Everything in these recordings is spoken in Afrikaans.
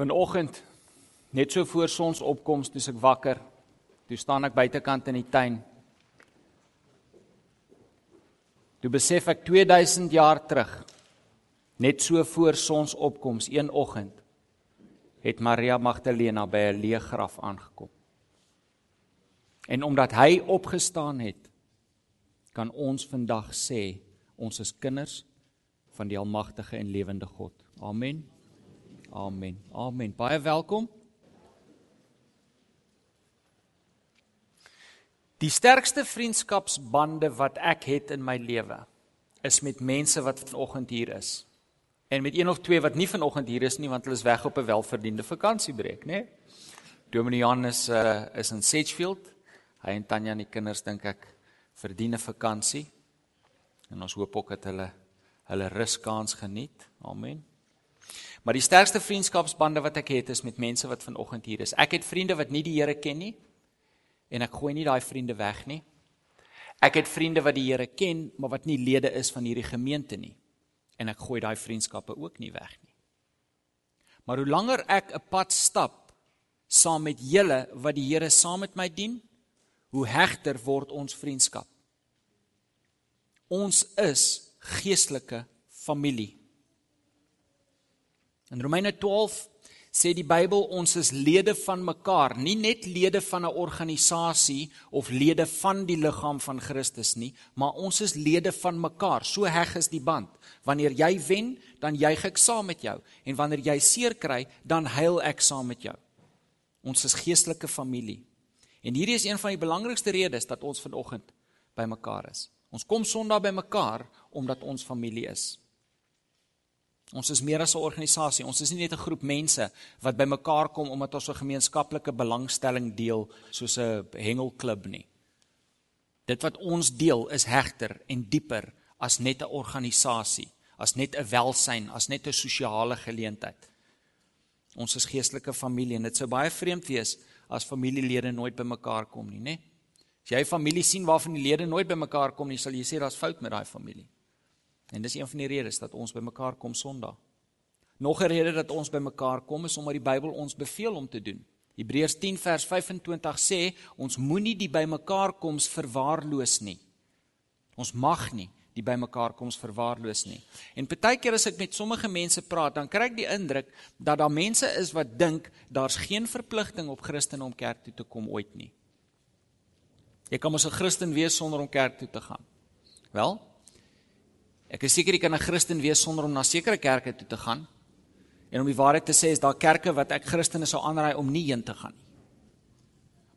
Vanoggend net so voor sonsopkoms toe ek wakker. Toe staan ek buitekant in die tuin. Toe besef ek 2000 jaar terug net so voor sonsopkoms een oggend het Maria Magdalena by 'n leë graf aangekom. En omdat hy opgestaan het, kan ons vandag sê ons is kinders van die almagtige en lewende God. Amen. Amen. Amen. Baie welkom. Die sterkste vriendskapsbande wat ek het in my lewe is met mense wat vanoggend hier is. En met een of twee wat nie vanoggend hier is nie want hulle is weg op 'n welverdiende vakansiebreek, né? Nee? Dominee Jan is uh, is in Sedgefield. Hy en Tanya en die kinders dink ek verdien 'n vakansie. En ons hoop ook dat hulle hulle ruskans geniet. Amen. Maar die sterkste vriendskapsbande wat ek het is met mense wat vanoggend hier is. Ek het vriende wat nie die Here ken nie en ek gooi nie daai vriende weg nie. Ek het vriende wat die Here ken, maar wat nie lede is van hierdie gemeente nie. En ek gooi daai vriendskappe ook nie weg nie. Maar hoe langer ek 'n pad stap saam met julle wat die Here saam met my dien, hoe hegter word ons vriendskap. Ons is geestelike familie. In Romeine 12 sê die Bybel ons is lede van mekaar, nie net lede van 'n organisasie of lede van die liggaam van Christus nie, maar ons is lede van mekaar. So heg is die band. Wanneer jy wen, dan juig ek saam met jou en wanneer jy seer kry, dan huil ek saam met jou. Ons is geestelike familie. En hierdie is een van die belangrikste redes dat ons vanoggend by mekaar is. Ons kom Sondag by mekaar omdat ons familie is. Ons is meer as 'n organisasie. Ons is nie net 'n groep mense wat bymekaar kom omdat ons 'n gemeenskaplike belangstelling deel soos 'n hengelklub nie. Dit wat ons deel is hegter en dieper as net 'n organisasie, as net 'n welsyn, as net 'n sosiale geleentheid. Ons is geestelike familie en dit sou baie vreemd wees as familielede nooit bymekaar kom nie, né? As jy 'n familie sien waarvan die lede nooit bymekaar kom nie, sal jy sê daar's fout met daai familie. En dis een van die redes dat ons bymekaar kom Sondag. Nog 'n rede dat ons bymekaar kom is omdat die Bybel ons beveel om te doen. Hebreërs 10 vers 25 sê ons moenie die bymekaar koms verwaarloos nie. Ons mag nie die bymekaar koms verwaarloos nie. En partykeer as ek met sommige mense praat, dan kry ek die indruk dat daar mense is wat dink daar's geen verpligting op Christene om kerk toe te kom ooit nie. Jy kan mos 'n Christen wees sonder om kerk toe te gaan. Wel, Ek is seker jy kan 'n Christen wees sonder om na sekere kerke toe te gaan. En om die waarheid te sê is daar kerke wat ek Christene sou aanraai om nie heen te gaan nie.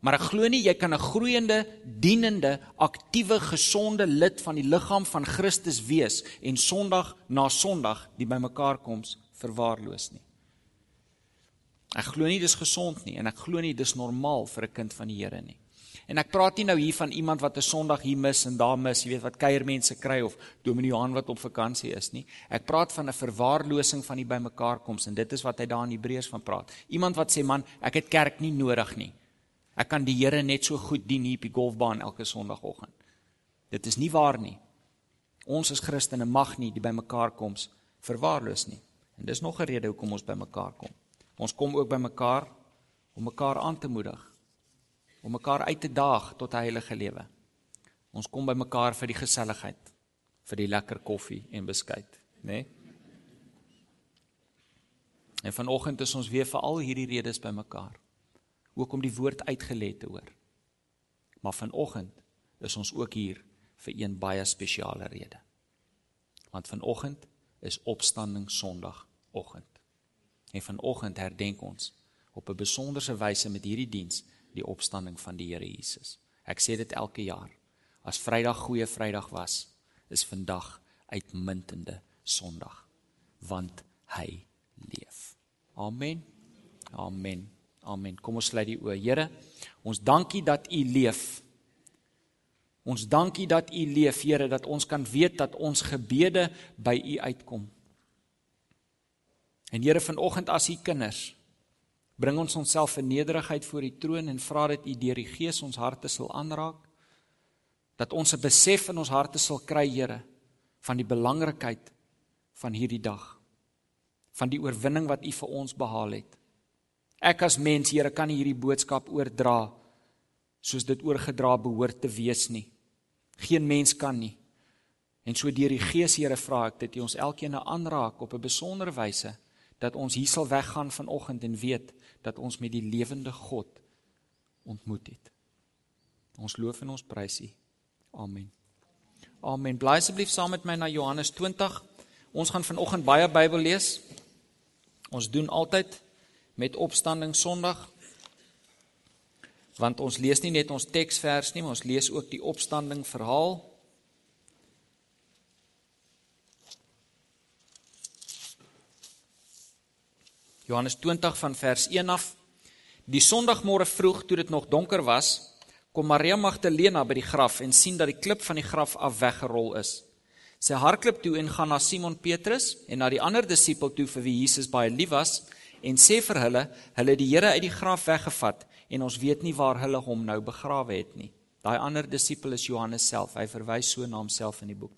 Maar ek glo nie jy kan 'n groeiende, dienende, aktiewe, gesonde lid van die liggaam van Christus wees en Sondag na Sondag die bymekaar koms verwaarloos nie. Ek glo nie dis gesond nie en ek glo nie dis normaal vir 'n kind van die Here nie. En ek praat nie nou hier van iemand wat 'n Sondag hier mis en daar mis, jy weet wat kuiermense kry of Dominee Johan wat op vakansie is nie. Ek praat van 'n verwaarlosing van die bymekaar koms en dit is wat hy daar in Hebreërs van praat. Iemand wat sê man, ek het kerk nie nodig nie. Ek kan die Here net so goed dien hier op die golfbaan elke Sondagoggend. Dit is nie waar nie. Ons as Christene mag nie die bymekaar koms verwaarloos nie. En dis nog 'n rede hoekom ons bymekaar kom. Ons kom ook bymekaar om mekaar aan te moedig om mekaar uit te daag tot heilige lewe. Ons kom by mekaar vir die geselligheid, vir die lekker koffie en beskuit, né? Nee? En vanoggend is ons weer vir al hierdie redes by mekaar. Ook om die woord uitgelê te hoor. Maar vanoggend is ons ook hier vir een baie spesiale rede. Want vanoggend is opstanding Sondagoggend. En vanoggend herdenk ons op 'n besonderse wyse met hierdie diens die opstanding van die Here Jesus. Ek sê dit elke jaar. As Vrydag goeie Vrydag was, is vandag uitmuntende Sondag, want hy leef. Amen. Amen. Amen. Kom ons sluit die oë. Here, ons dankie dat U leef. Ons dankie dat U leef, Here, dat ons kan weet dat ons gebede by U uitkom. En Here, vanoggend as U kinders Bring ons onsself in nederigheid voor die troon en vra dat U deur die Gees ons harte sal aanraak. Dat ons 'n besef in ons harte sal kry, Here, van die belangrikheid van hierdie dag. Van die oorwinning wat U vir ons behaal het. Ek as mens, Here, kan nie hierdie boodskap oordra soos dit oorgedra behoort te wees nie. Geen mens kan nie. En so deur die Gees, Here, vra ek dat U ons elkeen aanraak op 'n besondere wyse dat ons hier sal weggaan vanoggend en weet dat ons met die lewende God ontmoet het. Ons loof en ons prys U. Amen. Amen. Bly asseblief saam met my na Johannes 20. Ons gaan vanoggend baie Bybel lees. Ons doen altyd met opstanding Sondag want ons lees nie net ons teksvers nie, maar ons lees ook die opstanding verhaal. Johannes 20 van vers 1 af. Die Sondagmôre vroeg toe dit nog donker was, kom Maria Magdalena by die graf en sien dat die klip van die graf af weggerol is. Sy hardloop toe en gaan na Simon Petrus en na die ander disipel toe vir wie Jesus baie lief was en sê vir hulle, hulle het die Here uit die graf weggevat en ons weet nie waar hulle hom nou begrawe het nie. Daai ander disipel is Johannes self. Hy verwys so na homself in die boek.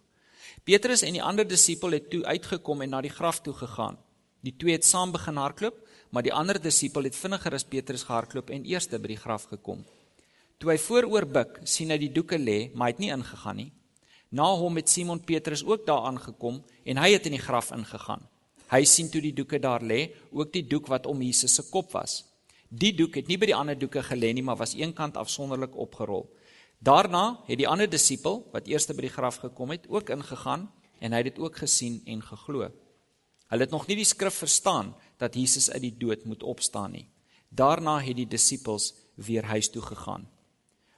Petrus en die ander disipel het toe uitgekom en na die graf toe gegaan. Die twee het saam begin hardloop, maar die ander disipel het vinniger as Petrus gehardloop en eerste by die graf gekom. Toe hy vooroor buig, sien hy die doeke lê, maar hy het nie ingegaan nie. Na hom het Simon Petrus ook daar aangekom en hy het in die graf ingegaan. Hy sien toe die doeke daar lê, ook die doek wat om Jesus se kop was. Die doek het nie by die ander doeke gelê nie, maar was eenkant afsonderlik opgerol. Daarna het die ander disipel wat eerste by die graf gekom het, ook ingegaan en hy het dit ook gesien en geglo. Hulle het nog nie die skrif verstaan dat Jesus uit die dood moet opstaan nie. Daarna het die disippels weer huis toe gegaan.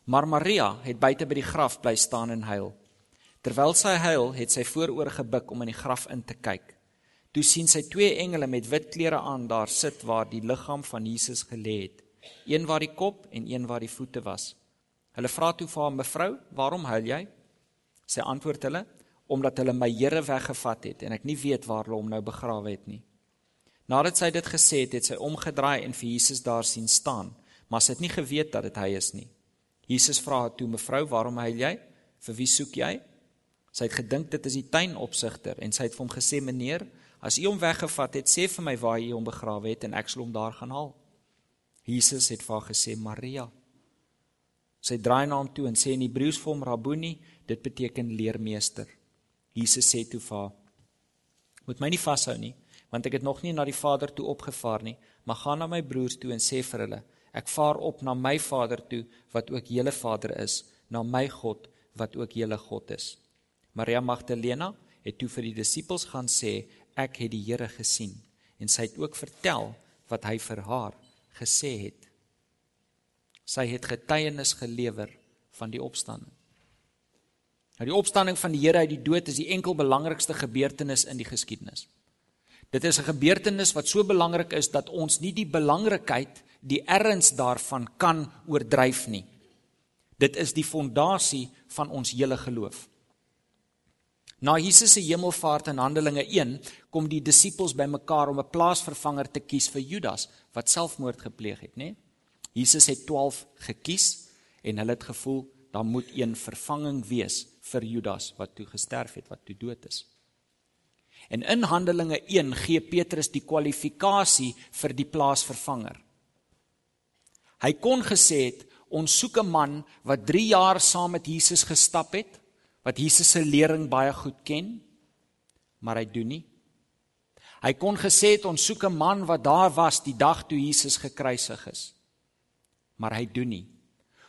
Maar Maria het buite by die graf bly staan en huil. Terwyl sy huil, het sy vooroor gebuk om in die graf in te kyk. Toe sien sy twee engele met wit klere aan daar sit waar die liggaam van Jesus gelê het, een waar die kop en een waar die voete was. Hulle vra toe vir haar: "Mevrou, waarom huil jy?" Sy antwoord hulle: omdat hulle my Here weggevat het en ek nie weet waar hulle hom nou begrawe het nie. Nadat sy dit gesê het, het sy omgedraai en vir Jesus daar sien staan, maar sy het nie geweet dat dit hy is nie. Jesus vra haar toe: "Mevrou, waarom huil jy? Vir wie soek jy?" Sy het gedink dit is die tuinopsigter en sy het vir hom gesê: "Meneer, as u hom weggevat het, sê vir my waar u hom begrawe het en ek sal hom daar gaan haal." Jesus het vir haar gesê: "Maria." Sy draai na hom toe en sê in Hebreëus vir hom: "Rabboni," dit beteken leermeester. Jesus sê toe vir haar: "Moet my nie vashou nie, want ek het nog nie na die Vader toe opgevaar nie, maar gaan na my broers toe en sê vir hulle: Ek vaar op na my Vader toe wat ook julle Vader is, na my God wat ook julle God is." Maria Magdalena het toe vir die disippels gaan sê: "Ek het die Here gesien." En sy het ook vertel wat hy vir haar gesê het. Sy het getuienis gelewer van die opstanding. Nou die opstanding van die Here uit die dood is die enkel belangrikste gebeurtenis in die geskiedenis. Dit is 'n gebeurtenis wat so belangrik is dat ons nie die belangrikheid, die erns daarvan kan oordryf nie. Dit is die fondasie van ons hele geloof. Na Jesus se hemelvaart in Handelinge 1 kom die disippels bymekaar om 'n plaasvervanger te kies vir Judas wat selfmoord gepleeg het, nê? Jesus het 12 gekies en hulle het gevoel daar moet een vervanging wees vir Judas wat toe gesterf het, wat toe dood is. En in Handelinge 1 gee Petrus die kwalifikasie vir die plaasvervanger. Hy kon gesê het ons soek 'n man wat 3 jaar saam met Jesus gestap het, wat Jesus se lering baie goed ken, maar hy doen nie. Hy kon gesê het ons soek 'n man wat daar was die dag toe Jesus gekruisig is, maar hy doen nie.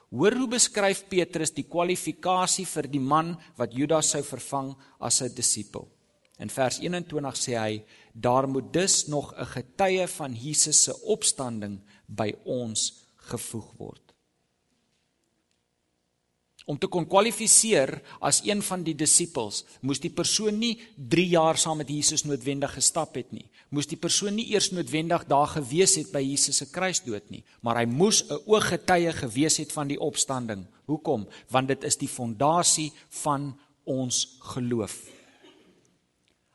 Hoor hoe beskryf Petrus die kwalifikasie vir die man wat Judas sou vervang as 'n disipel. In vers 21 sê hy: "Daar moet dus nog 'n getuie van Jesus se opstanding by ons gevoeg word." Om te kon kwalifiseer as een van die disippels, moes die persoon nie 3 jaar saam met Jesus noodwendig gestap het nie. Moes die persoon nie eers noodwendig daar gewees het by Jesus se kruisdood nie, maar hy moes 'n ooggetuie gewees het van die opstanding. Hoekom? Want dit is die fondasie van ons geloof.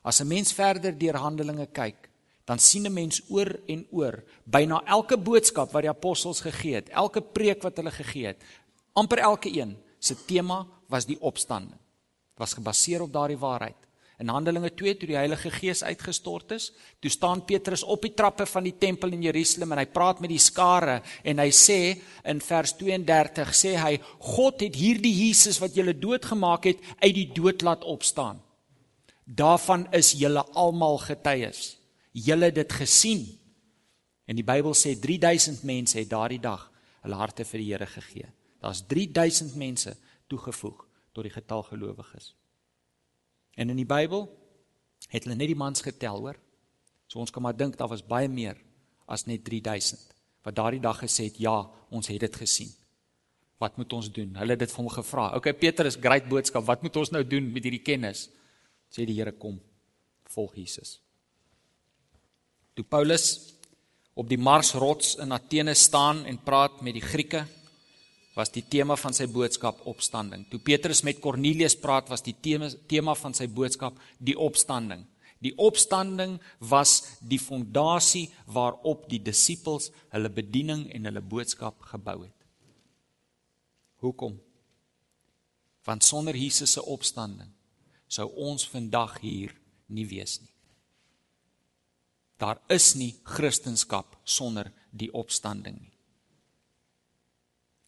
As 'n mens verder deur Handelinge kyk, dan sien 'n mens oor en oor byna elke boodskap wat die apostels gegee het, elke preek wat hulle gegee het, amper elke een se tema was die opstanding. Was gebaseer op daardie waarheid. In Handelinge 2 toe die Heilige Gees uitgestort is, toe staan Petrus op die trappe van die tempel in Jerusalem en hy praat met die skare en hy sê in vers 32 sê hy God het hierdie Jesus wat julle doodgemaak het uit die dood laat opstaan. Daarvan is julle almal getuies. Julle het dit gesien. En die Bybel sê 3000 mense het daardie dag hulle harte vir die Here gegee. Daar's 3000 mense toegevoeg tot die getal gelowiges. En in die Bybel het hulle net die mans getel, hoor. So ons kan maar dink daar was baie meer as net 3000 wat daardie dag gesê het ja, ons het dit gesien. Wat moet ons doen? Hulle het dit vir hom gevra. Okay, Petrus, great boodskap. Wat moet ons nou doen met hierdie kennis? Sê die Here kom. Volg Jesus. Toe Paulus op die Marsrots in Athene staan en praat met die Grieke, was die tema van sy boodskap opstanding. Toe Petrus met Kornelius praat, was die tema tema van sy boodskap die opstanding. Die opstanding was die fondasie waarop die disippels hulle bediening en hulle boodskap gebou het. Hoekom? Want sonder Jesus se opstanding sou ons vandag hier nie wees nie. Daar is nie Christendom sonder die opstanding nie.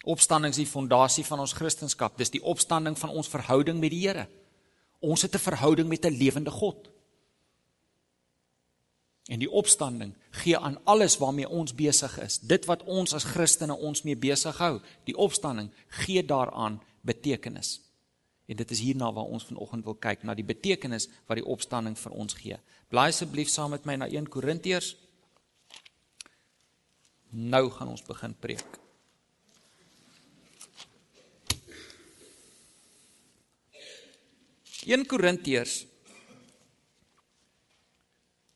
Opstanding is die fondasie van ons Christendom. Dis die opstanding van ons verhouding met die Here. Ons het 'n verhouding met 'n lewende God. En die opstanding gee aan alles waarmee ons besig is. Dit wat ons as Christene ons mee besig hou, die opstanding gee daaraan betekenis. En dit is hierna waar ons vanoggend wil kyk na die betekenis wat die opstanding vir ons gee. Blaai asseblief saam met my na 1 Korintiërs. Nou gaan ons begin preek. 1 Korintiërs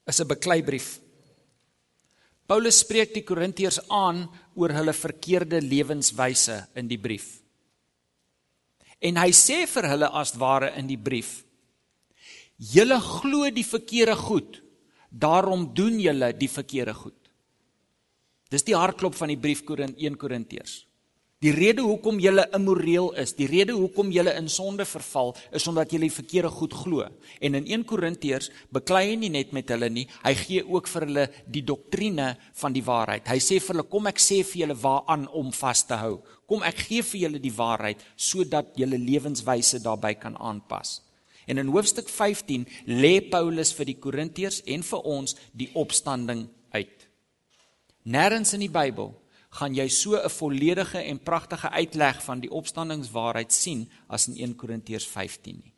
is 'n bekleibrief. Paulus spreek die Korintiërs aan oor hulle verkeerde lewenswyse in die brief. En hy sê vir hulle as ware in die brief: Julle glo die verkeerde goed, daarom doen julle die verkeerde goed. Dis die hartklop van die brief Korint 1 Korintiërs. Die rede hoekom jy immoreel is, die rede hoekom jy in sonde verval, is omdat jy die verkeerde goed glo. En in 1 Korintiërs beklei hy nie net met hulle nie, hy gee ook vir hulle die doktrine van die waarheid. Hy sê vir hulle, kom ek sê vir julle waaraan om vas te hou. Kom ek gee vir julle die waarheid sodat julle lewenswyse daarbey kan aanpas. En in hoofstuk 15 lê Paulus vir die Korintiërs en vir ons die opstanding uit. Nêrens in die Bybel gaan jy so 'n volledige en pragtige uitleg van die opstandingswaarheid sien as in 1 Korintiërs 15 nie.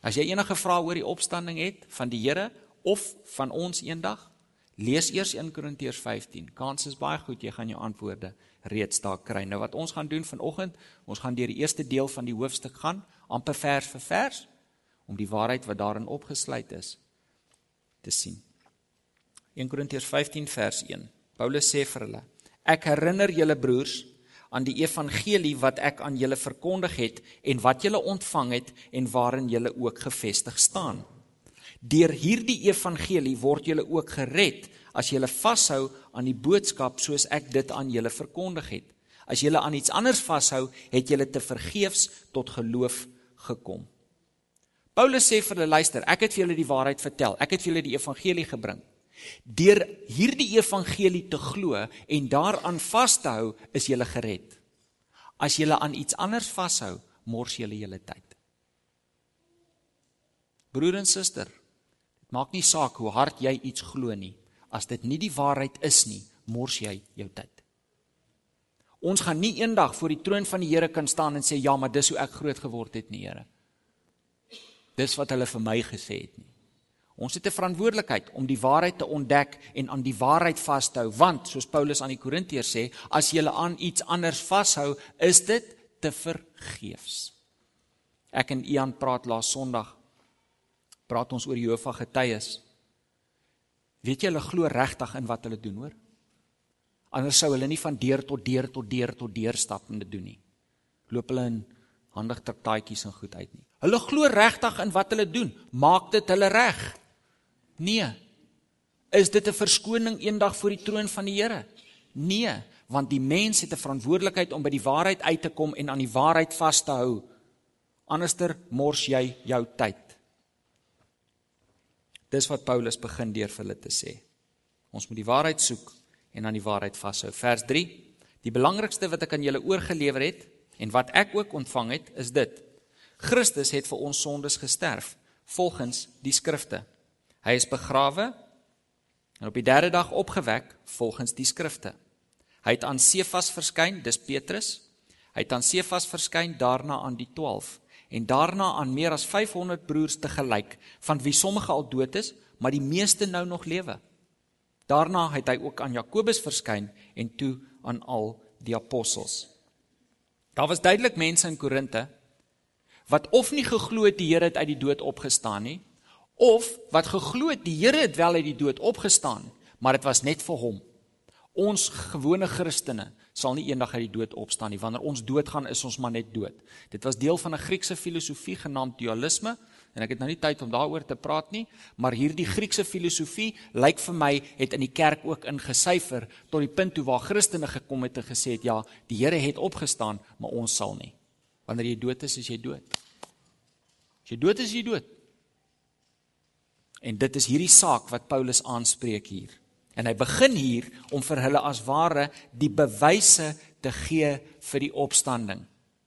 As jy enige vrae oor die opstanding het van die Here of van ons eendag, lees eers 1 Korintiërs 15. Kans is baie goed jy gaan jou antwoorde reeds daar kry. Nou wat ons gaan doen vanoggend, ons gaan deur die eerste deel van die hoofstuk gaan, amper vers vir vers om die waarheid wat daarin opgesluit is te sien. 1 Korintiërs 15 vers 1. Paulus sê vir hulle: Ek herinner julle broers aan die evangelie wat ek aan julle verkondig het en wat julle ontvang het en waarin julle ook gefestig staan. Deur hierdie evangelie word julle ook gered as julle vashou aan die boodskap soos ek dit aan julle verkondig het. As julle aan iets anders vashou, het julle te vergeefs tot geloof gekom. Paulus sê vir hulle luister, ek het vir julle die waarheid vertel. Ek het vir julle die evangelie gebring. Deur hierdie evangelie te glo en daaraan vas te hou, is jy gered. As jy aan iets anders vashou, mors jy hele tyd. Broer en suster, dit maak nie saak hoe hard jy iets glo nie, as dit nie die waarheid is nie, mors jy jou tyd. Ons gaan nie eendag voor die troon van die Here kan staan en sê ja, maar dis hoe ek groot geword het nie, Here. Dis wat hulle vir my gesê het nie. Ons het 'n verantwoordelikheid om die waarheid te ontdek en aan die waarheid vas te hou, want soos Paulus aan die Korintiërs sê, as jy aan iets anders vashou, is dit te vergeefs. Ek en Ian praat laas Sondag praat ons oor Jehovah getuies. Weet jy hulle glo regtig in wat hulle doen, hoor? Anders sou hulle nie van deur tot deur tot deur tot deur stap en dit doen nie. Loop hulle in handig traktaatjies en goed uit nie. Hulle glo regtig in wat hulle doen. Maak dit hulle reg? Nee. Is dit 'n verskoning eendag voor die troon van die Here? Nee, want die mens het 'n verantwoordelikheid om by die waarheid uit te kom en aan die waarheid vas te hou. Anderster mors jy jou tyd. Dis wat Paulus begin deur vir hulle te sê. Ons moet die waarheid soek en aan die waarheid vashou. Vers 3. Die belangrikste wat ek aan julle oorgelewer het en wat ek ook ontvang het, is dit: Christus het vir ons sondes gesterf volgens die skrifte. Hy is begrawe en op die 3de dag opgewek volgens die skrifte. Hy het aan Sefas verskyn, dis Petrus. Hy het aan Sefas verskyn, daarna aan die 12 en daarna aan meer as 500 broers te gelyk, van wie sommige al dood is, maar die meeste nou nog lewe. Daarna het hy ook aan Jakobus verskyn en toe aan al die apostels. Daar was duidelik mense in Korinte wat of nie geglo het die Here het uit die dood opgestaan nie of wat geglo het die Here het wel uit die dood opgestaan, maar dit was net vir hom. Ons gewone Christene sal nie eendag uit die dood opstaan nie. Wanneer ons doodgaan, is ons maar net dood. Dit was deel van 'n Griekse filosofie genaamd dualisme en ek het nou nie tyd om daaroor te praat nie, maar hierdie Griekse filosofie lyk vir my het in die kerk ook ingesyfer tot die punt toe waar Christene gekom het en gesê het ja, die Here het opgestaan, maar ons sal nie. Wanneer jy dood is, is jy dood. As jy dood is, is jy dood. En dit is hierdie saak wat Paulus aanspreek hier. En hy begin hier om vir hulle as ware die bewyse te gee vir die opstanding.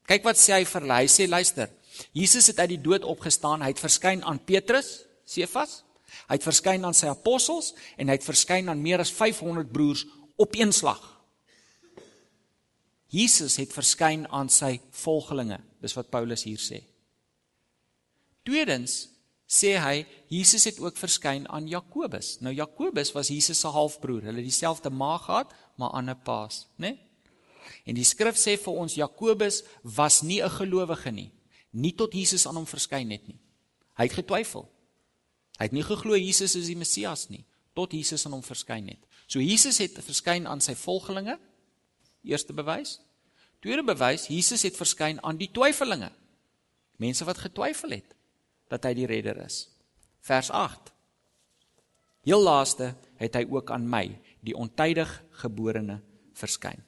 Kyk wat sê hy vir hulle. Hy sê luister. Jesus het uit die dood opgestaan. Hy het verskyn aan Petrus, Sefas. Hy het verskyn aan sy apostels en hy het verskyn aan meer as 500 broers op een slag. Jesus het verskyn aan sy volgelinge. Dis wat Paulus hier sê. Tweedens sê hy Jesus het ook verskyn aan Jakobus. Nou Jakobus was Jesus se halfbroer. Hulle het dieselfde ma gehad, maar ander paas, né? Nee? En die skrif sê vir ons Jakobus was nie 'n gelowige nie, nie tot Jesus aan hom verskyn het nie. Hy het getwyfel. Hy het nie geglo Jesus is die Messias nie, tot Jesus aan hom verskyn het. So Jesus het verskyn aan sy volgelinge. Eerste bewys. Tweede bewys, Jesus het verskyn aan die twyfelinge. Mense wat getwyfel het dat hy die redder is. Vers 8. Heel laaste het hy ook aan my, die ontydig geborene, verskyn.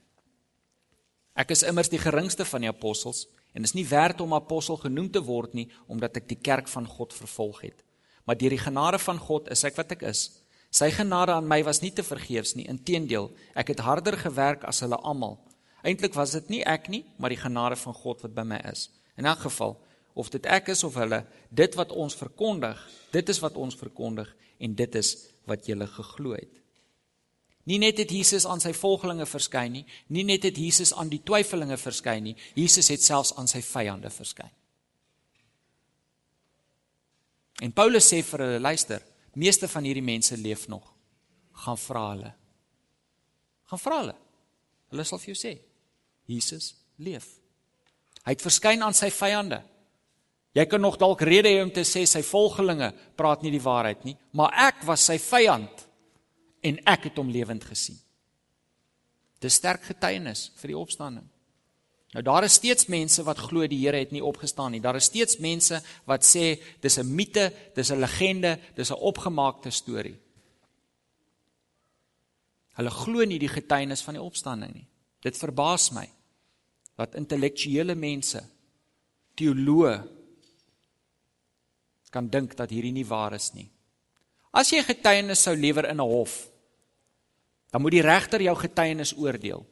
Ek is immers die geringste van die apostels en is nie werd om apostel genoem te word nie omdat ek die kerk van God vervolg het. Maar deur die genade van God is ek wat ek is. Sy genade aan my was nie te vergeefs nie, inteendeel, ek het harder gewerk as hulle almal. Eintlik was dit nie ek nie, maar die genade van God wat by my is. In elk geval, of dit ek is of hulle, dit wat ons verkondig, dit is wat ons verkondig en dit is wat julle geglo het. Nie net het Jesus aan sy volgelinge verskyn nie, nie net het Jesus aan die twyfelinge verskyn nie, Jesus het selfs aan sy vyande verskyn. En Paulus sê vir hulle, luister, meeste van hierdie mense leef nog. Gaan vra hulle. Gaan vra hulle. Hulle sal vir jou sê, Jesus leef. Hy het verskyn aan sy vyande. Jy kan nog dalk rede hê om te sê sy volgelinge praat nie die waarheid nie, maar ek was sy vyand en ek het hom lewend gesien. Dis sterk getuienis vir die opstanding. Nou daar is steeds mense wat glo die Here het nie opgestaan nie. Daar is steeds mense wat sê dis 'n mite, dis 'n legende, dis 'n opgemaakte storie. Hulle glo nie die getuienis van die opstanding nie. Dit verbaas my dat intellektuele mense, teoloë kan dink dat hierdie nie waar is nie. As jy getuienis sou lewer in 'n hof, dan moet die regter jou getuienis oordeel.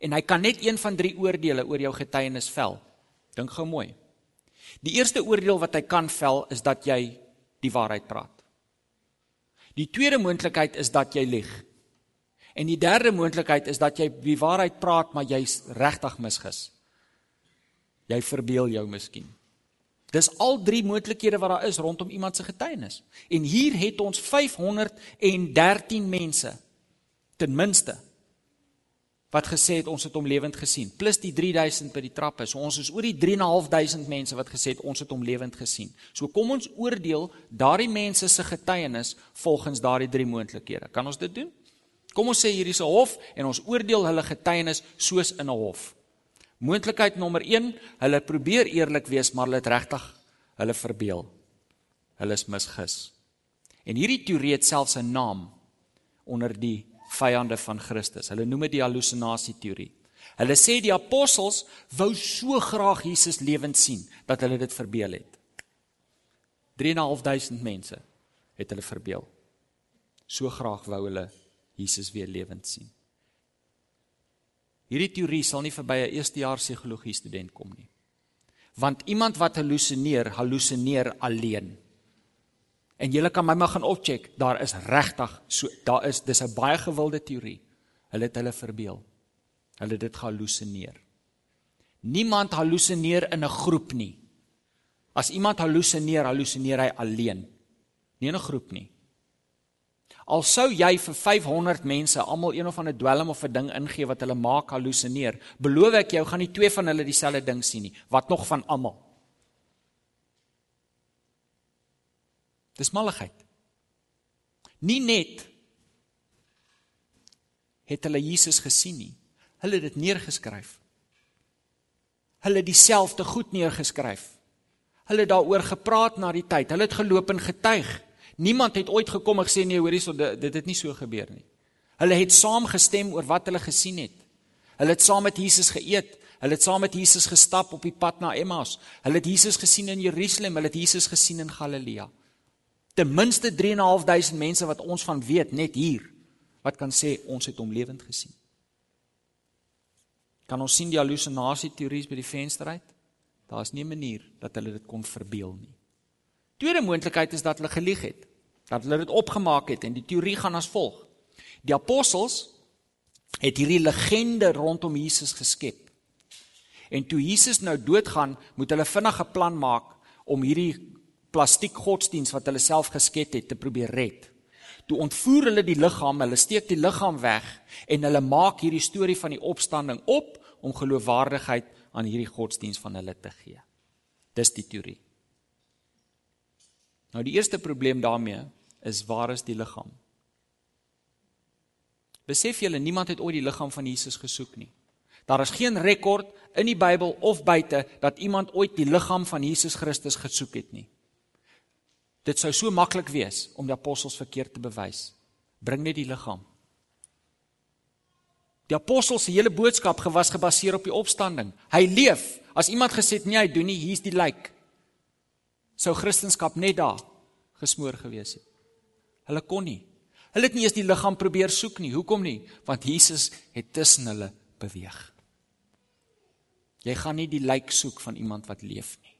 En hy kan net een van drie oordeele oor jou getuienis vel. Dink gou mooi. Die eerste oordeel wat hy kan vel is dat jy die waarheid praat. Die tweede moontlikheid is dat jy lieg. En die derde moontlikheid is dat jy die waarheid praat maar jy's regtig misgis. Jy verbeel jou miskien. Dis al drie moontlikhede wat daar is rondom iemand se getuienis. En hier het ons 513 mense ten minste wat gesê het ons het hom lewend gesien plus die 3000 by die trappe. So ons is oor die 3.500 mense wat gesê het ons het hom lewend gesien. So kom ons oordeel daardie mense se getuienis volgens daardie drie moontlikhede. Kan ons dit doen? Kom ons sê hier is 'n hof en ons oordeel hulle getuienis soos in 'n hof. Moontlikheid nommer 1, hulle probeer eerlik wees, maar hulle het regtig hulle verbeel. Hulle is misgis. En hierdie teorie het selfs 'n naam onder die vyande van Christus. Hulle noem dit die hallusinasie teorie. Hulle sê die apostels wou so graag Jesus lewend sien dat hulle dit verbeel het. 3.500 mense het hulle verbeel. So graag wou hulle Jesus weer lewend sien. Hierdie teorie sal nie verby 'n eerstejaars psigologie student kom nie. Want iemand wat halusineer, halusineer alleen. En julle kan my maar gaan opcheck, daar is regtig so daar is dis 'n baie gewilde teorie. Hulle het hulle verbeel. Hulle dit gehalusineer. Niemand halusineer in 'n groep nie. As iemand halusineer, halusineer hy alleen. Nie in 'n groep nie. Al sou jy vir 500 mense almal een of ander dwelm of 'n ding ingee wat hulle maak halusineer, beloof ek jou gaan nie twee van hulle dieselfde ding sien nie, wat nog van almal. Dis malligheid. Nie net het hulle Jesus gesien nie. Hulle het dit neergeskryf. Hulle het dieselfde goed neergeskryf. Hulle het daaroor gepraat na die tyd. Hulle het geloop en getuig. Niemand het ooit gekom en gesê nee, hoorie, so dit, dit het nie so gebeur nie. Hulle het saamgestem oor wat hulle gesien het. Hulle het saam met Jesus geëet. Hulle het saam met Jesus gestap op die pad na Emmaus. Hulle het Jesus gesien in Jerusalem, hulle het Jesus gesien in Galilea. Ten minste 3.500 mense wat ons van weet net hier wat kan sê ons het hom lewend gesien. Kan ons sien die hallusinasie teorieë by die venster uit? Daar's nie 'n manier dat hulle dit kon verbeel nie. Tweede moontlikheid is dat hulle gelieg het. Dat hulle dit opgemaak het en die teorie gaan as volg. Die apostels het hierdie legende rondom Jesus geskep. En toe Jesus nou doodgaan, moet hulle vinnig 'n plan maak om hierdie plastiek godsdiens wat hulle self geskep het te probeer red. Toe ontvoer hulle die liggaam, hulle steek die liggaam weg en hulle maak hierdie storie van die opstanding op om geloofwaardigheid aan hierdie godsdiens van hulle te gee. Dis die teorie. Nou die eerste probleem daarmee is waar is die liggaam? Besef julle niemand het ooit die liggaam van Jesus gesoek nie. Daar is geen rekord in die Bybel of buite dat iemand ooit die liggaam van Jesus Christus gesoek het nie. Dit sou so maklik wees om die apostels verkeerd te bewys. Bring net die liggaam. Die apostels se hele boodskap gewas gebaseer op die opstanding. Hy leef. As iemand gesê het nee, hy doen nie, hier's die lijk. Sou Christendom net daar gesmoor gewees het. Hulle kon nie. Hulle het nie eens die liggaam probeer soek nie. Hoekom nie? Want Jesus het tussen hulle beweeg. Jy gaan nie die lijk soek van iemand wat leef nie.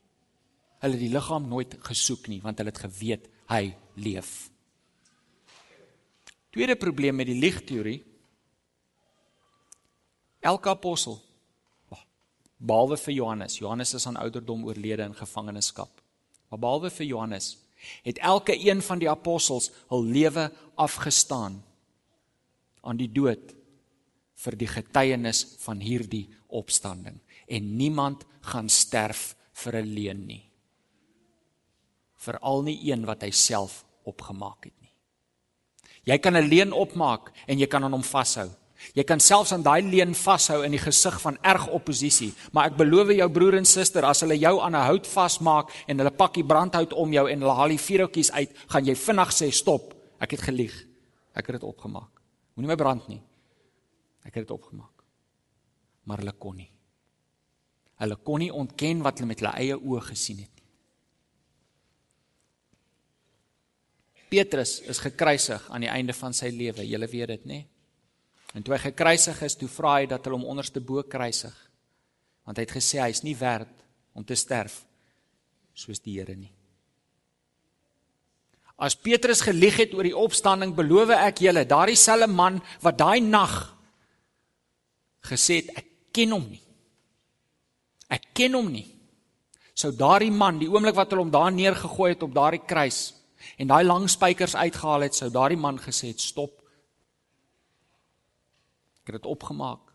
Hulle het die liggaam nooit gesoek nie want hulle het geweet hy leef. Tweede probleem met die liegteorie Elke apostel behalwe vir Johannes. Johannes is aan ouderdom oorlede in gevangenskap. Maar behalwe vir Johannes het elke een van die apostels hul lewe afgestaan aan die dood vir die getuienis van hierdie opstanding en niemand gaan sterf vir 'n leuen nie. Veral nie een wat hy self opgemaak het nie. Jy kan 'n leuen opmaak en jy kan aan hom vashou. Jy kan selfs aan daai leen vashou in die gesig van erg oppositie, maar ek beloof jou broer en suster, as hulle jou aan 'n hout vasmaak en hulle pak die brandhout om jou en hulle haal die vuurtjies uit, gaan jy vinnig sê stop. Ek het gelieg. Ek het dit opgemaak. Moenie my brand nie. Ek het dit opgemaak. Maar hulle kon nie. Hulle kon nie ontken wat hulle met hulle eie oë gesien het nie. Petrus is gekruisig aan die einde van sy lewe. Julle weet dit, nê? En toe hy gekruisig is, toe vra hy dat hulle hom onderste bo kruisig. Want hy het gesê hy is nie werd om te sterf soos die Here nie. As Petrus gelieg het oor die opstanding, beloof ek julle, daardie selfe man wat daai nag gesê het ek ken hom nie. Ek ken hom nie. Sou daardie man, die oomblik wat hulle hom daar neergegooi het op daardie kruis en daai lang spykers uitgehaal het, sou daardie man gesê het stop Ek het dit opgemaak.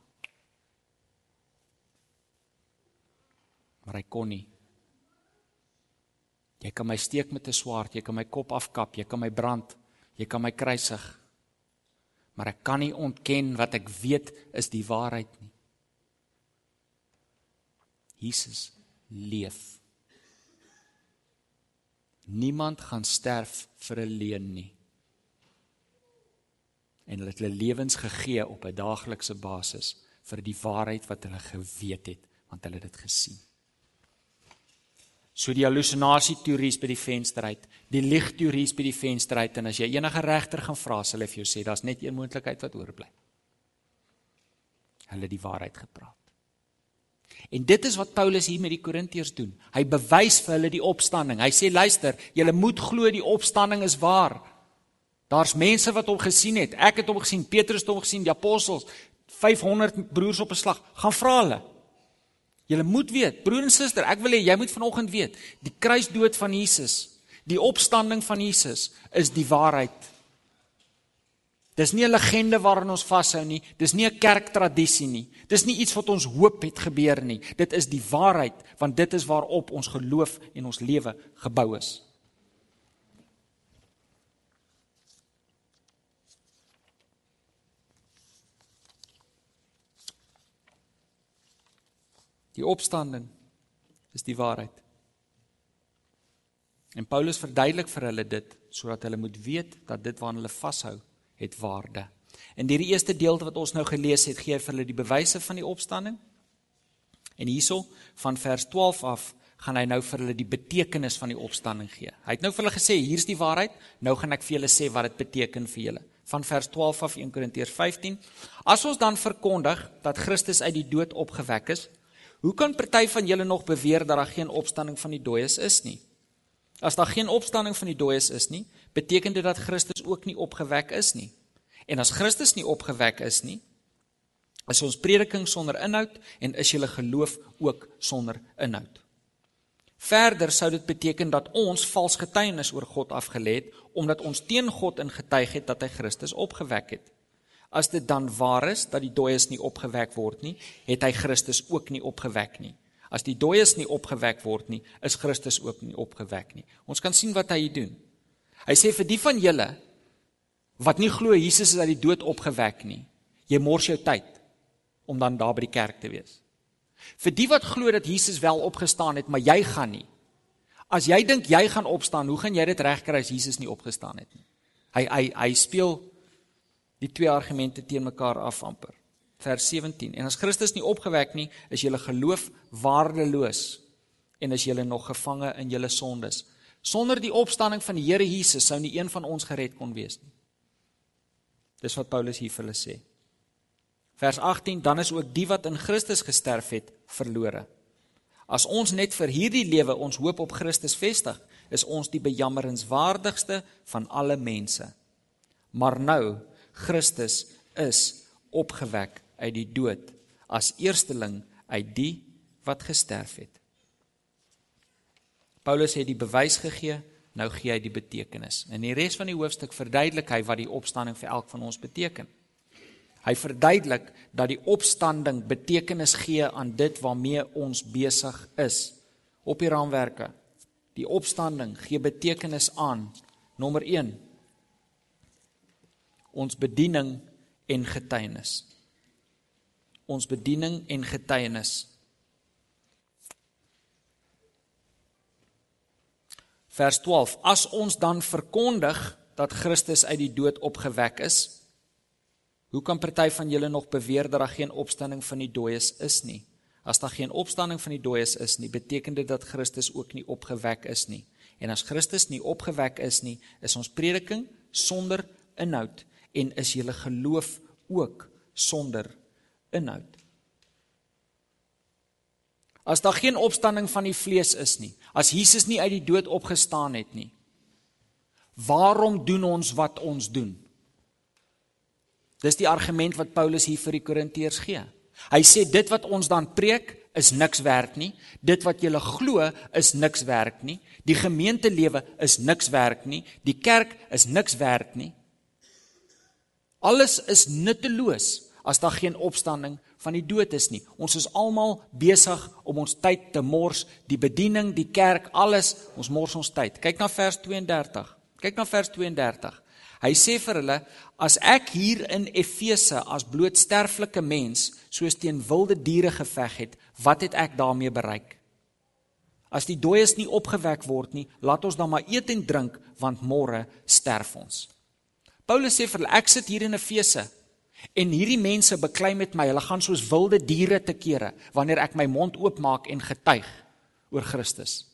Maar hy kon nie. Jy kan my steek met 'n swaard, jy kan my kop afkap, jy kan my brand, jy kan my kruisig. Maar ek kan nie ontken wat ek weet is die waarheid nie. Jesus leef. Niemand gaan sterf vir 'n leuen nie en hulle het hulle lewens gegee op 'n daaglikse basis vir die waarheid wat hulle geweet het want hulle het dit gesien. So die hallusinasie teories by die venster uit, die lig teories by die venster uit en as jy enige regter gaan vra, sal hy vir jou sê daar's net een moontlikheid wat oorbly. Hulle die waarheid gepraat. En dit is wat Paulus hier met die Korintiërs doen. Hy bewys vir hulle die opstanding. Hy sê luister, julle moet glo die opstanding is waar. Daar's mense wat hom gesien het. Ek het hom gesien, Petrus het hom gesien, die apostels, 500 broers op 'n slag. Gaan vra hulle. Julle moet weet, broer en suster, ek wil hê jy moet vanoggend weet, die kruisdood van Jesus, die opstanding van Jesus is die waarheid. Dis nie 'n legende waaraan ons vashou nie, dis nie 'n kerktradisie nie. Dis nie iets wat ons hoop het gebeur nie. Dit is die waarheid, want dit is waarop ons geloof en ons lewe gebou is. Die opstanding is die waarheid. En Paulus verduidelik vir hulle dit sodat hulle moet weet dat dit waaraan hulle vashou het waarde. In hierdie eerste gedeelte wat ons nou gelees het, gee hy vir hulle die bewyse van die opstanding. En hierso van vers 12 af gaan hy nou vir hulle die betekenis van die opstanding gee. Hy het nou vir hulle gesê, hier's die waarheid, nou gaan ek vir julle sê wat dit beteken vir julle. Van vers 12 af 1 Korintiërs 15. As ons dan verkondig dat Christus uit die dood opgewek is, Hoe kan party van julle nog beweer dat daar geen opstanding van die dooies is nie? As daar geen opstanding van die dooies is nie, beteken dit dat Christus ook nie opgewek is nie. En as Christus nie opgewek is nie, is ons prediking sonder inhoud en is julle geloof ook sonder inhoud. Verder sou dit beteken dat ons vals getuienis oor God afgelê het omdat ons teen God ingetuig het dat hy Christus opgewek het. As dit dan waar is dat die dooies nie opgewek word nie, het hy Christus ook nie opgewek nie. As die dooies nie opgewek word nie, is Christus ook nie opgewek nie. Ons kan sien wat hy doen. Hy sê vir die van julle wat nie glo Jesus is uit die dood opgewek nie, jy mors jou tyd om dan daar by die kerk te wees. Vir die wat glo dat Jesus wel opgestaan het, maar jy gaan nie. As jy dink jy gaan opstaan, hoe gaan jy dit regkry as Jesus nie opgestaan het nie? Hy hy hy speel die twee argumente teen mekaar af amper. Vers 17. En as Christus nie opgewek nie, is julle geloof waardeloos en is julle nog gevange in julle sondes. Sonder die opstanding van die Here Jesus sou nie een van ons gered kon wees nie. Dis wat Paulus hier vir hulle sê. Vers 18 dan is ook die wat in Christus gesterf het verlore. As ons net vir hierdie lewe ons hoop op Christus vestig, is ons die bejammerenswaardigste van alle mense. Maar nou Christus is opgewek uit die dood as eersteling uit die wat gesterf het. Paulus het die bewys gegee, nou gee hy die betekenis. In die res van die hoofstuk verduidelik hy wat die opstanding vir elk van ons beteken. Hy verduidelik dat die opstanding betekenis gee aan dit waarmee ons besig is op die raamwerke. Die opstanding gee betekenis aan nommer ons bediening en getuienis. Ons bediening en getuienis. Vers 12: As ons dan verkondig dat Christus uit die dood opgewek is, hoe kan party van julle nog beweer dat daar geen opstanding van die dooies is nie? As daar geen opstanding van die dooies is nie, beteken dit dat Christus ook nie opgewek is nie. En as Christus nie opgewek is nie, is ons prediking sonder inhoud en is julle geloof ook sonder inhoud. As daar geen opstanding van die vlees is nie, as Jesus nie uit die dood opgestaan het nie, waarom doen ons wat ons doen? Dis die argument wat Paulus hier vir die Korintiërs gee. Hy sê dit wat ons dan preek is niks werd nie. Dit wat julle glo is niks werd nie. Die gemeentelewe is niks werd nie. Die kerk is niks werd nie. Alles is nutteloos as daar geen opstanding van die dood is nie. Ons is almal besig om ons tyd te mors, die bediening, die kerk, alles, ons mors ons tyd. Kyk na vers 32. Kyk na vers 32. Hy sê vir hulle: "As ek hier in Efese as bloot sterflike mens soos teen wilde diere geveg het, wat het ek daarmee bereik? As die dooies nie opgewek word nie, laat ons dan maar eet en drink, want môre sterf ons." Paulus sê vir hulle ek sit hier in Efese en hierdie mense beklei met my. Hulle gaan soos wilde diere te kere wanneer ek my mond oopmaak en getuig oor Christus.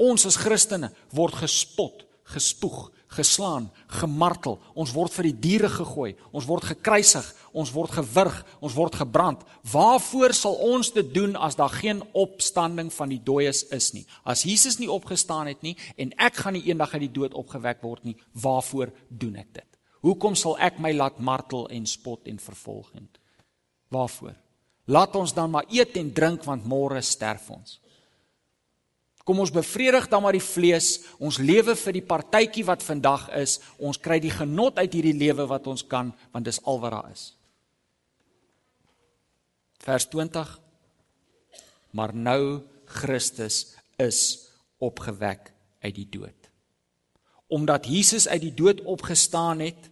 Ons as Christene word gespot, gespoeg, geslaan, gemartel. Ons word vir die diere gegooi. Ons word gekruisig, ons word gewurg, ons word gebrand. Waarvoor sal ons dit doen as daar geen opstanding van die dooies is nie? As Jesus nie opgestaan het nie en ek gaan nie eendag uit die dood opgewek word nie, waarvoor doen ek dit? Hoekom sal ek my laat martel en spot en vervolg en waarvoor? Laat ons dan maar eet en drink want môre sterf ons. Kom ons bevredig dan maar die vlees. Ons lewe vir die partytjie wat vandag is. Ons kry die genot uit hierdie lewe wat ons kan, want dis al wat daar is. Vers 20. Maar nou Christus is opgewek uit die dood. Omdat Jesus uit die dood opgestaan het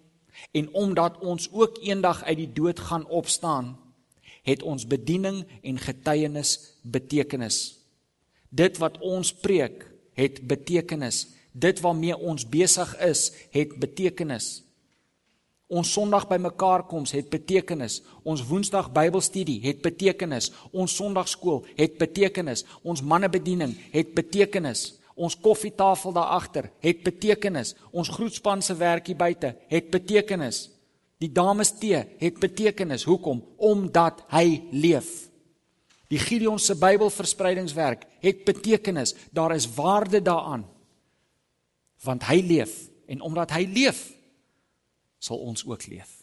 en omdat ons ook eendag uit die dood gaan opstaan, het ons bediening en getuienis betekenis. Dit wat ons preek het betekenis. Dit waarmee ons besig is, het betekenis. Ons Sondag bymekaar koms het betekenis. Ons Woensdag Bybelstudie het betekenis. Ons Sondagskool het betekenis. Ons mannebediening het betekenis. Ons koffietafel daar agter het betekenis. Ons groetspan se werkie buite het betekenis. Die dames tee het betekenis. Hoekom? Omdat hy leef. Die Gideon se Bybelverspreidingswerk het betekenis. Daar is waarde daaraan. Want hy leef en omdat hy leef, sal ons ook leef.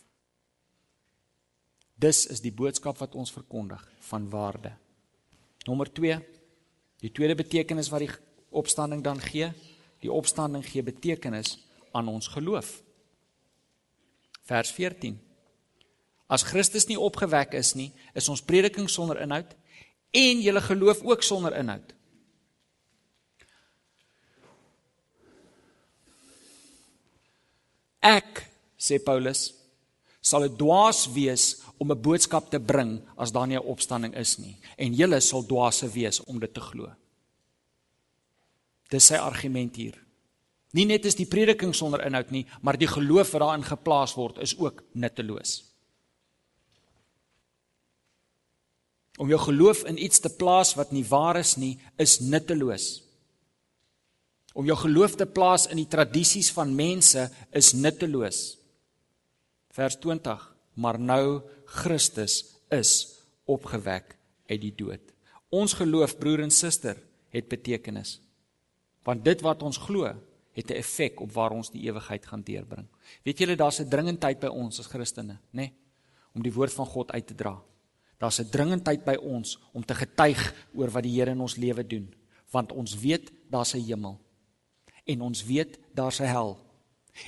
Dis is die boodskap wat ons verkondig van waarde. Nommer 2. Die tweede betekenis wat die opstanding dan gee, die opstanding gee betekenis aan ons geloof. Vers 14. As Christus nie opgewek is nie, is ons prediking sonder inhoud en julle geloof ook sonder inhoud. Ek, sê Paulus, sal 'n dwaas wees om 'n boodskap te bring as daar nie 'n opstanding is nie en julle sal dwaase wees om dit te glo. Dis sy argument hier. Nie net is die prediking sonder inhoud nie, maar die geloof wat daarin geplaas word is ook nutteloos. Om jou geloof in iets te plaas wat nie waar is nie, is nutteloos. Om jou geloof te plaas in die tradisies van mense is nutteloos. Vers 20: Maar nou Christus is opgewek uit die dood. Ons geloof, broer en suster, het betekenis. Want dit wat ons glo, het 'n effek op waar ons die ewigheid gaan deurbring. Weet julle daar's 'n dringendheid by ons as Christene, nê, nee, om die woord van God uit te dra. Daar's 'n dringendheid by ons om te getuig oor wat die Here in ons lewe doen, want ons weet daar's 'n hemel en ons weet daar's 'n hel.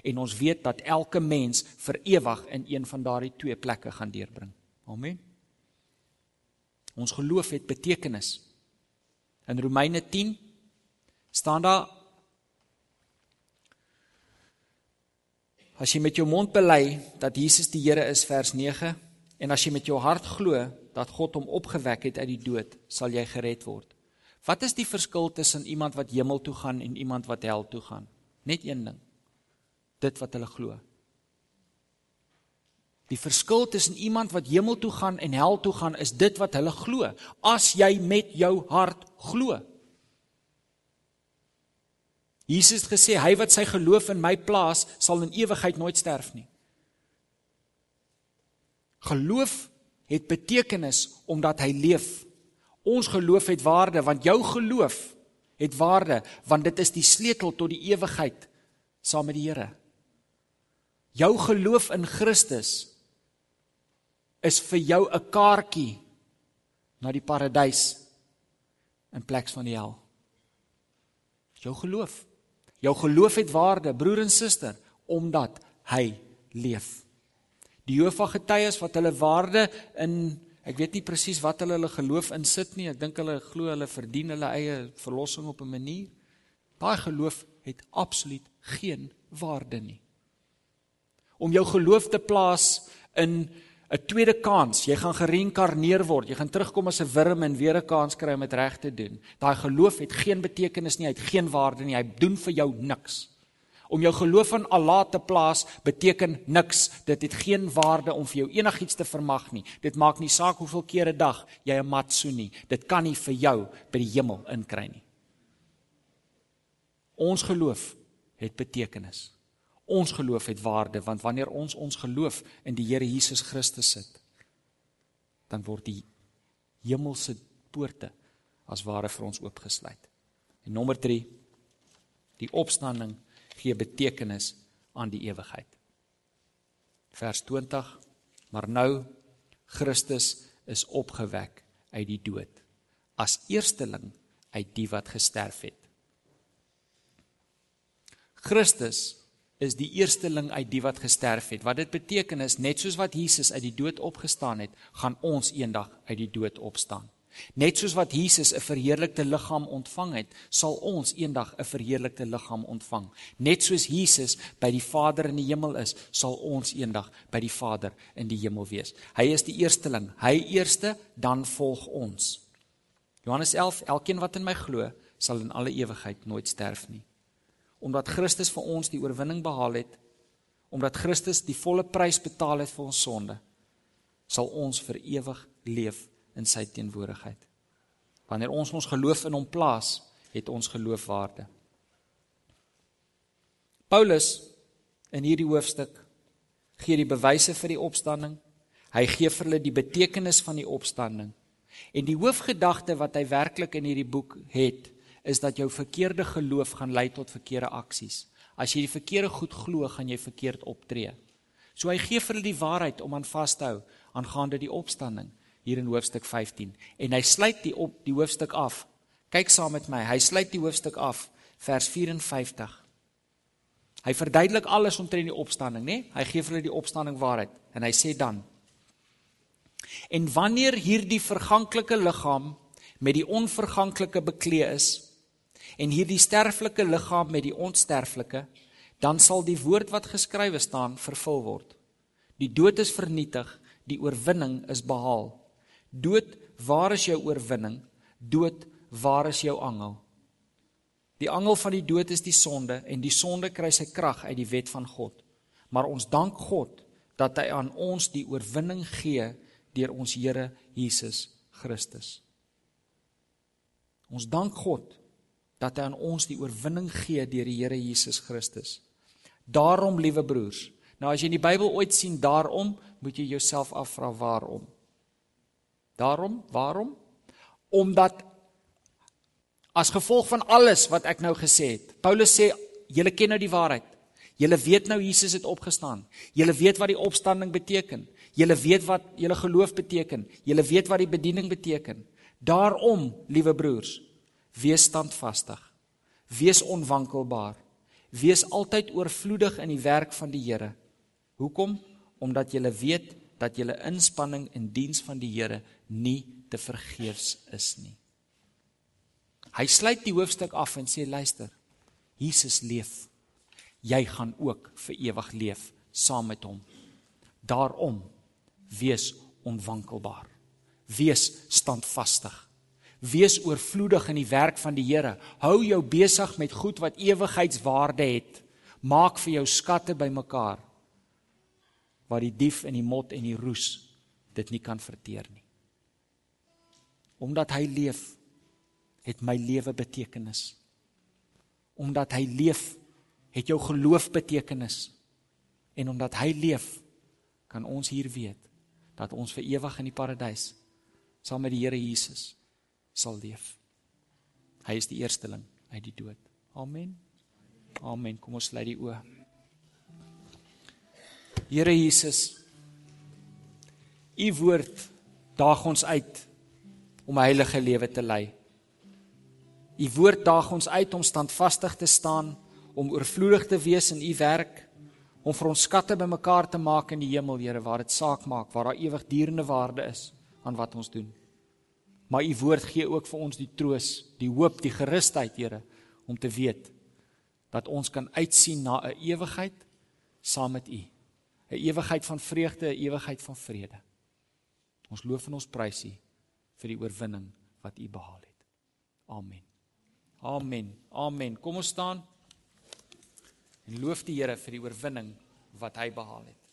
En ons weet dat elke mens vir ewig in een van daardie twee plekke gaan deurbring. Amen. Ons geloof het betekenis. In Romeine 10 staan daar As jy met jou mond bely dat Jesus die Here is vers En as jy met jou hart glo dat God hom opgewek het uit die dood, sal jy gered word. Wat is die verskil tussen iemand wat hemel toe gaan en iemand wat hel toe gaan? Net een ding. Dit wat hulle glo. Die verskil tussen iemand wat hemel toe gaan en hel toe gaan is dit wat hulle glo. As jy met jou hart glo. Jesus het gesê hy wat sy geloof in my plaas sal in ewigheid nooit sterf nie. Geloof het betekenis omdat hy leef. Ons geloof het waarde want jou geloof het waarde want dit is die sleutel tot die ewigheid saam met die Here. Jou geloof in Christus is vir jou 'n kaartjie na die paradys in plek van die hel. Jou geloof. Jou geloof het waarde, broer en suster, omdat hy leef die Jehova getuies wat hulle waarde in ek weet nie presies wat hulle hulle geloof insit nie. Ek dink hulle glo hulle verdien hulle eie verlossing op 'n manier. Daai geloof het absoluut geen waarde nie. Om jou geloof te plaas in 'n tweede kans, jy gaan gereïnkarneer word, jy gaan terugkom as 'n wurm en weer 'n kans kry om dit reg te doen. Daai geloof het geen betekenis nie, hy het geen waarde nie, hy doen vir jou niks. Om jou geloof in Allah te plaas beteken niks. Dit het geen waarde om vir jou enigiets te vermag nie. Dit maak nie saak hoeveel keer 'n dag jy 'n mat soen nie. Dit kan nie vir jou by die hemel inkry nie. Ons geloof het betekenis. Ons geloof het waarde want wanneer ons ons geloof in die Here Jesus Christus sit, dan word die hemelse poorte as ware vir ons oopgesluit. En nommer 3 die opstanding gee betekenis aan die ewigheid. Vers 20 Maar nou Christus is opgewek uit die dood as eersteling uit die wat gesterf het. Christus is die eersteling uit die wat gesterf het. Wat dit beteken is net soos wat Jesus uit die dood opgestaan het, gaan ons eendag uit die dood opstaan. Net soos wat Jesus 'n verheerlikte liggaam ontvang het, sal ons eendag 'n verheerlikte liggaam ontvang. Net soos Jesus by die Vader in die hemel is, sal ons eendag by die Vader in die hemel wees. Hy is die eersteling. Hy eerste, dan volg ons. Johannes 11: Elkeen wat in my glo, sal in alle ewigheid nooit sterf nie omdat Christus vir ons die oorwinning behaal het, omdat Christus die volle prys betaal het vir ons sonde, sal ons vir ewig leef in sy teenwoordigheid. Wanneer ons ons geloof in hom plaas, het ons geloof waarde. Paulus in hierdie hoofstuk gee die bewyse vir die opstanding. Hy gee vir hulle die betekenis van die opstanding. En die hoofgedagte wat hy werklik in hierdie boek het, is dat jou verkeerde geloof gaan lei tot verkeerde aksies. As jy die verkeerde goed glo, gaan jy verkeerd optree. So hy gee vir hulle die waarheid om aan vas te hou aangaande die opstanding hier in hoofstuk 15 en hy sluit die op die hoofstuk af. Kyk saam met my. Hy sluit die hoofstuk af vers 54. Hy verduidelik alles omtrent die opstanding, né? Nee? Hy gee vir hulle die opstanding waarheid en hy sê dan: En wanneer hierdie verganklike liggaam met die onverganklike beklee is, en hierdie sterflike liggaam met die onsterflike, dan sal die woord wat geskrywe staan vervul word. Die dood is vernietig, die oorwinning is behaal. Dood, waar is jou oorwinning? Dood, waar is jou angel? Die angel van die dood is die sonde en die sonde kry sy krag uit die wet van God. Maar ons dank God dat hy aan ons die oorwinning gee deur ons Here Jesus Christus. Ons dank God dat hy aan ons die oorwinning gee deur die Here Jesus Christus. Daarom, liewe broers, nou as jy in die Bybel ooit sien daarom, moet jy jouself afvra waarom. Daarom, waarom? Omdat as gevolg van alles wat ek nou gesê het. Paulus sê julle ken nou die waarheid. Julle weet nou Jesus het opgestaan. Julle weet wat die opstanding beteken. Julle weet wat julle geloof beteken. Julle weet wat die bediening beteken. Daarom, liewe broers, Wees standvastig. Wees onwankelbaar. Wees altyd oorvloedig in die werk van die Here. Hoekom? Omdat jy weet dat jou inspanning in diens van die Here nie te vergeefs is nie. Hy sluit die hoofstuk af en sê luister. Jesus leef. Jy gaan ook vir ewig leef saam met hom. Daarom wees onwankelbaar. Wees standvastig. Wees oorvloedig in die werk van die Here. Hou jou besig met goed wat ewigheidswaarde het. Maak vir jou skatte bymekaar waar die dief en die mot en die roes dit nie kan verteer nie. Omdat hy leef, het my lewe betekenis. Omdat hy leef, het jou geloof betekenis. En omdat hy leef, kan ons hier weet dat ons vir ewig in die paradys saam met die Here Jesus sal leef. Hy is die eersteling uit die dood. Amen. Amen. Kom ons sluit die oë. Here Jesus, U woord daag ons uit om 'n heilige lewe te lei. U woord daag ons uit om standvastig te staan, om oorvloedig te wees in U werk, om vir ons skatte bymekaar te maak in die hemel, Here, waar dit saak maak, waar daar ewigdurende waarde is aan wat ons doen. Maar u woord gee ook vir ons die troos, die hoop, die gerusheid, Here, om te weet dat ons kan uitsien na 'n ewigheid saam met u. 'n Ewigheid van vreugde, 'n ewigheid van vrede. Ons loof en ons prys u vir die oorwinning wat u behaal het. Amen. Amen. Amen. Kom ons staan en loof die Here vir die oorwinning wat hy behaal het.